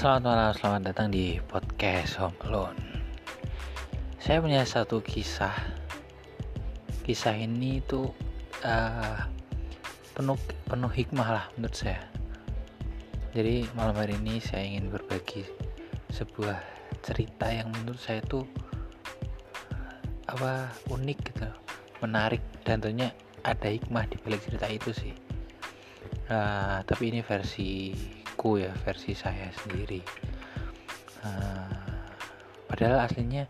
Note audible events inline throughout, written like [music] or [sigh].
Selamat malam, selamat datang di podcast Home Alone. Saya punya satu kisah. Kisah ini tuh uh, penuh penuh hikmah lah menurut saya. Jadi malam hari ini saya ingin berbagi sebuah cerita yang menurut saya tuh apa unik gitu, menarik dan tentunya ada hikmah di balik cerita itu sih. Uh, tapi ini versi aku ya versi saya sendiri. Uh, padahal aslinya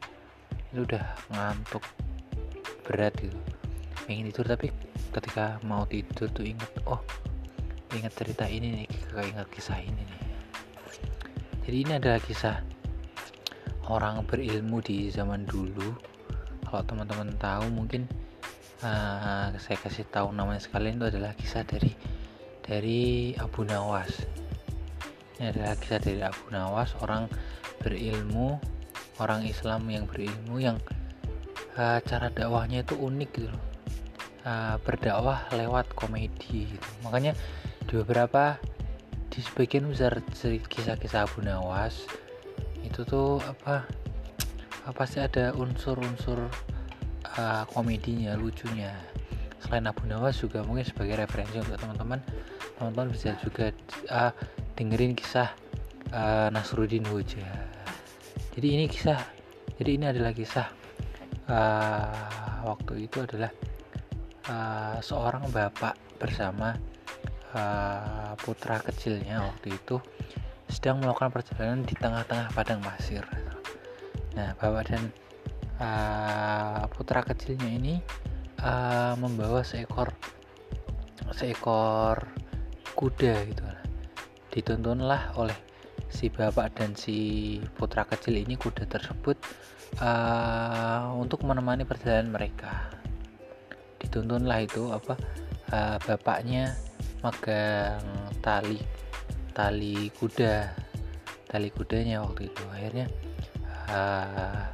itu udah ngantuk berat gitu. Ingin tidur tapi ketika mau tidur tuh inget oh ingat cerita ini nih ingat kisah ini nih. Jadi ini adalah kisah orang berilmu di zaman dulu. Kalau teman-teman tahu mungkin uh, saya kasih tahu namanya sekalian itu adalah kisah dari dari Abu Nawas ini adalah kisah dari Abu Nawas orang berilmu orang Islam yang berilmu yang uh, cara dakwahnya itu unik gitu loh uh, berdakwah lewat komedi gitu. makanya di beberapa di sebagian besar kisah-kisah Abu Nawas itu tuh apa apa sih ada unsur-unsur uh, komedinya lucunya selain Abu Nawas juga mungkin sebagai referensi untuk teman-teman teman-teman bisa juga uh, dengerin kisah uh, Nasruddin Hoja. Jadi ini kisah jadi ini adalah kisah uh, waktu itu adalah uh, seorang bapak bersama uh, putra kecilnya waktu itu sedang melakukan perjalanan di tengah-tengah padang pasir. Nah bapak dan uh, putra kecilnya ini uh, membawa seekor seekor kuda gitu ditontonlah oleh si bapak dan si putra kecil ini kuda tersebut uh, untuk menemani perjalanan mereka. Ditontonlah itu apa uh, bapaknya megang tali tali kuda tali kudanya waktu itu. Akhirnya uh,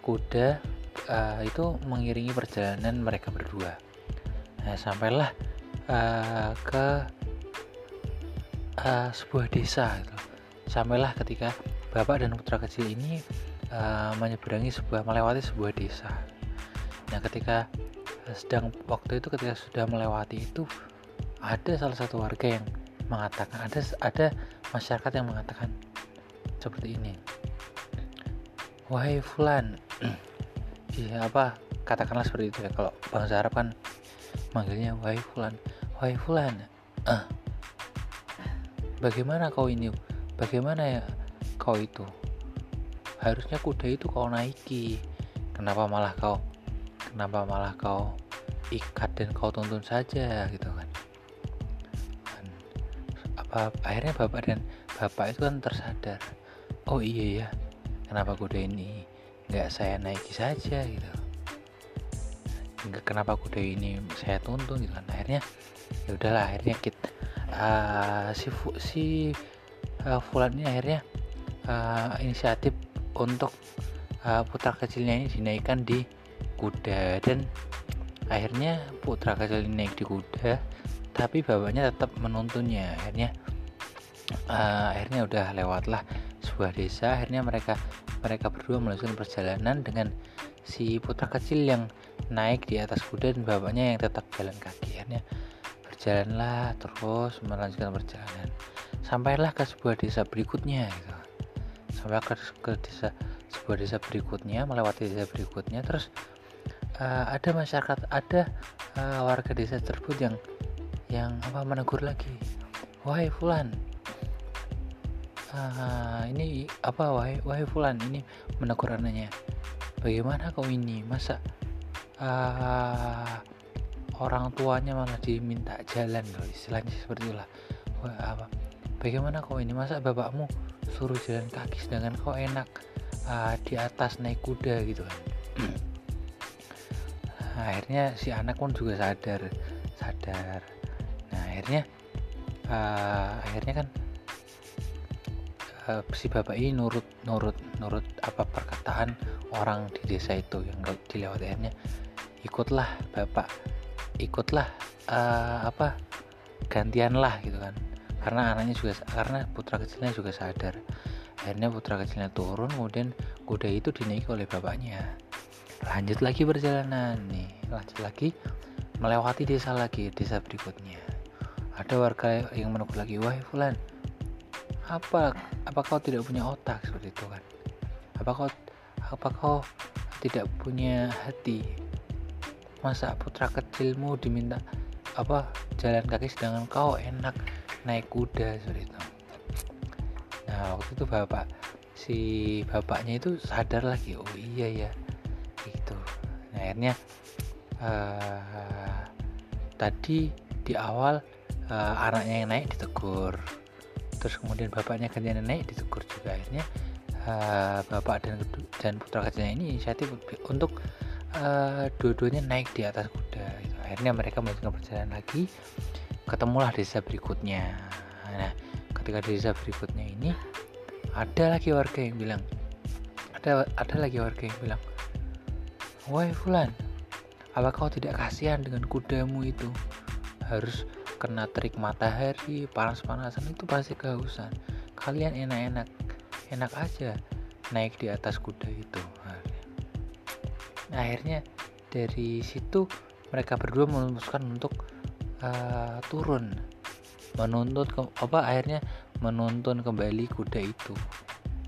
kuda uh, itu mengiringi perjalanan mereka berdua. Nah sampailah uh, ke uh, sebuah desa gitu. Sampailah ketika bapak dan putra kecil ini uh, menyeberangi sebuah melewati sebuah desa. Nah, ketika sedang waktu itu ketika sudah melewati itu ada salah satu warga yang mengatakan ada ada masyarakat yang mengatakan seperti ini. Wahai fulan. [clears throat] Iya apa katakanlah seperti itu ya kalau bangsa Arab kan manggilnya wahai fulan. Wahai fulan. Uh, [clears throat] bagaimana kau ini? Bagaimana ya kau itu? Harusnya kuda itu kau naiki. Kenapa malah kau kenapa malah kau ikat dan kau tuntun saja gitu kan? Dan apa akhirnya bapak dan bapak itu kan tersadar. Oh iya ya kenapa kuda ini nggak saya naiki saja gitu? Kenapa kuda ini saya tuntun gitu kan? Akhirnya ya udahlah akhirnya kita uh, si si uh, Fulan ini akhirnya uh, inisiatif untuk uh, putra kecilnya ini dinaikkan di kuda. Dan akhirnya putra kecil ini naik di kuda tapi bapaknya tetap menuntunnya. Akhirnya uh, akhirnya udah lewatlah sebuah desa. Akhirnya mereka mereka berdua melanjutkan perjalanan dengan si putra kecil yang naik di atas kuda dan bapaknya yang tetap jalan kaki. Akhirnya berjalanlah terus melanjutkan perjalanan. Sampailah ke sebuah desa berikutnya gitu. sampai ke, ke desa sebuah desa berikutnya melewati desa berikutnya terus uh, ada masyarakat ada uh, warga desa tersebut yang yang apa menegur lagi. Wahai fulan uh, ini apa wahai wahai fulan ini menegur anaknya. Bagaimana kau ini? Masa uh, orang tuanya malah diminta jalan loh istilahnya seperti itulah. Bagaimana kau ini? Masa bapakmu suruh jalan kaki sedangkan kau enak uh, di atas naik kuda gitu kan? [clears throat] Nah, akhirnya si anak pun juga sadar sadar. Nah akhirnya uh, akhirnya kan uh, si bapak ini nurut nurut nurut apa perkataan orang di desa itu yang dilewati akhirnya ikutlah bapak ikutlah uh, apa gantian lah gitu kan. Karena anaknya juga karena putra kecilnya juga sadar. Akhirnya putra kecilnya turun kemudian kuda itu dinaiki oleh bapaknya. Lanjut lagi perjalanan nih lanjut lagi melewati desa lagi desa berikutnya. Ada warga yang menegur lagi wahai fulan apa apa kau tidak punya otak? Seperti itu kan. Apa kau apa kau tidak punya hati masa putra kecilmu diminta apa jalan kaki sedangkan kau enak naik kuda itu. Nah waktu itu bapak si bapaknya itu sadar lagi oh iya ya gitu. Nah, akhirnya uh, tadi di awal uh, anaknya yang naik ditegur. Terus kemudian bapaknya gantian naik ditegur juga. Akhirnya uh, bapak dan dan putra kecilnya ini inisiatif untuk uh, dua-duanya naik di atas kuda gitu. akhirnya mereka melanjutkan perjalanan lagi. Ketemulah desa berikutnya. Nah ketika desa berikutnya ini ada lagi warga yang bilang ada ada lagi warga yang bilang wahai fulan apa kau tidak kasihan dengan kudamu itu? Harus kena terik matahari panas-panasan itu pasti kehausan. Kalian enak-enak enak aja naik di atas kuda itu. Nah, akhirnya dari situ mereka berdua memutuskan untuk uh, turun. Menuntut ke, apa akhirnya menuntun kembali kuda itu.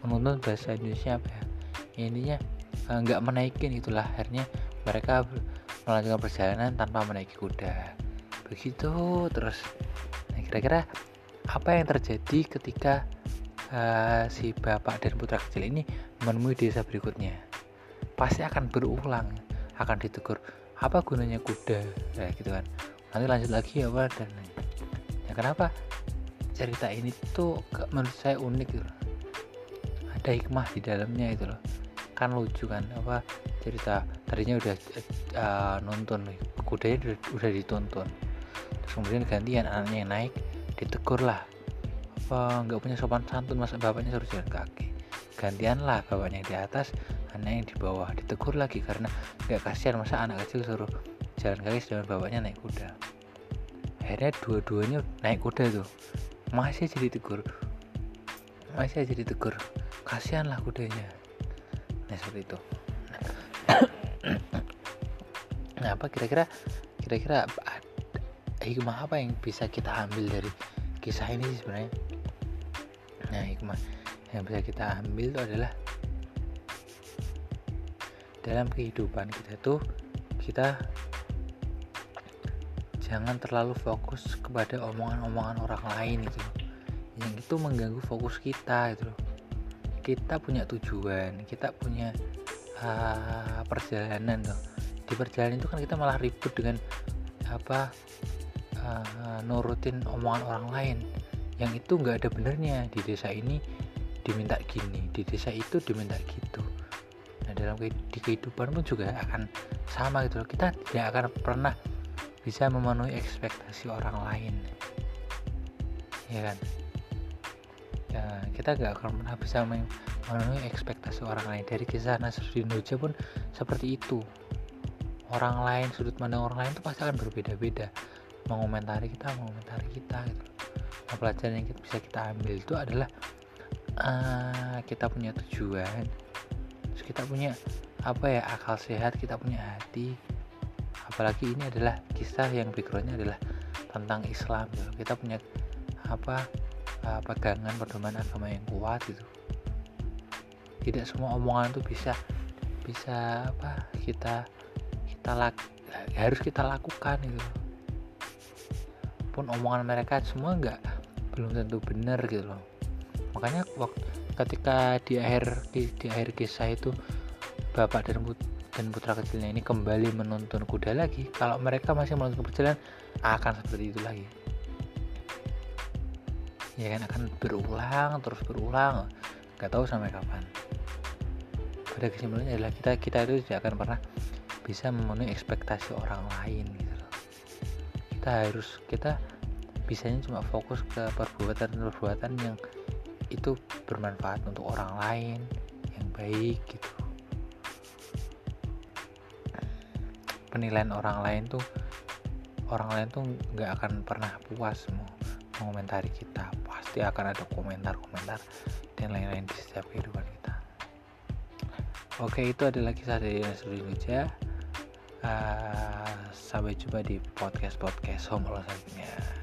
Menuntun bahasa Indonesia apa ya? Intinya eh, nggak uh, menaikin itulah. Akhirnya mereka melanjutkan perjalanan tanpa menaiki kuda. Begitu terus. Nah kira-kira apa yang terjadi ketika uh, si bapak dan putra kecil ini menemui desa berikutnya pasti akan berulang akan ditegur apa gunanya kuda? Ya gitu kan. Nanti lanjut lagi apa dan ya kenapa? Cerita ini tuh menurut saya unik gitu ada hikmah di dalamnya itu loh. Kan lucu kan apa cerita tadinya udah uh, nonton kudanya udah, udah dituntun. Terus kemudian gantian anaknya yang naik ditegur lah apa nggak punya sopan santun masa bapaknya suruh jalan kaki. Gantian lah bapaknya di atas anak yang di bawah ditegur lagi karena nggak kasihan masa anak kecil suruh jalan kaki sedangkan bapaknya naik kuda. Akhirnya dua-duanya naik kuda tuh. Masih jadi tegur masih jadi tegur kasihan lah kudanya. Nah seperti itu. Nah apa kira-kira kira-kira hikmah apa yang bisa kita ambil dari kisah ini sebenarnya? Nah hikmah yang bisa kita ambil itu adalah dalam kehidupan kita tuh kita jangan terlalu fokus kepada omongan-omongan orang lain itu yang itu mengganggu fokus kita itu kita punya tujuan kita punya uh, perjalanan tuh. Di perjalanan itu kan kita malah ribut dengan apa uh, nurutin omongan orang lain. Yang itu nggak ada benernya di desa ini diminta gini di desa itu diminta gitu dalam di kehidupan pun juga akan sama gitu loh. Kita tidak akan pernah bisa memenuhi ekspektasi orang lain. Ya kan? Ya, kita gak akan pernah bisa memenuhi ekspektasi orang lain. Dari kisah Nasruddin Hoja pun seperti itu. Orang lain sudut pandang orang lain itu pasti akan berbeda-beda. Mengomentari kita mengomentari kita gitu nah, pelajaran yang kita, bisa kita ambil itu adalah uh, kita punya tujuan terus kita punya apa ya akal sehat kita punya hati. Apalagi ini adalah kisah yang backgroundnya adalah tentang Islam gitu. kita punya apa uh, pegangan pedoman agama yang kuat gitu. Tidak semua omongan itu bisa bisa apa kita kita lak, harus kita lakukan gitu. Pun omongan mereka semua nggak belum tentu benar gitu loh. Makanya waktu ketika di akhir di, di akhir kisah itu bapak dan dan putra kecilnya ini kembali menuntun kuda lagi kalau mereka masih menuntun perjalanan akan seperti itu lagi. Ya kan akan berulang terus berulang nggak tahu sampai kapan. Pada kesimpulannya adalah kita kita itu tidak akan pernah bisa memenuhi ekspektasi orang lain gitu loh. Kita harus kita bisanya cuma fokus ke perbuatan-perbuatan yang itu bermanfaat untuk orang lain yang baik gitu. Penilaian orang lain tuh orang lain tuh nggak akan pernah puas mau mengomentari kita. Pasti akan ada komentar-komentar dan lain-lain di setiap kehidupan kita. Oke itu adalah kisah dari seluruh Indonesia uh, sampai jumpa di podcast podcast homolo selanjutnya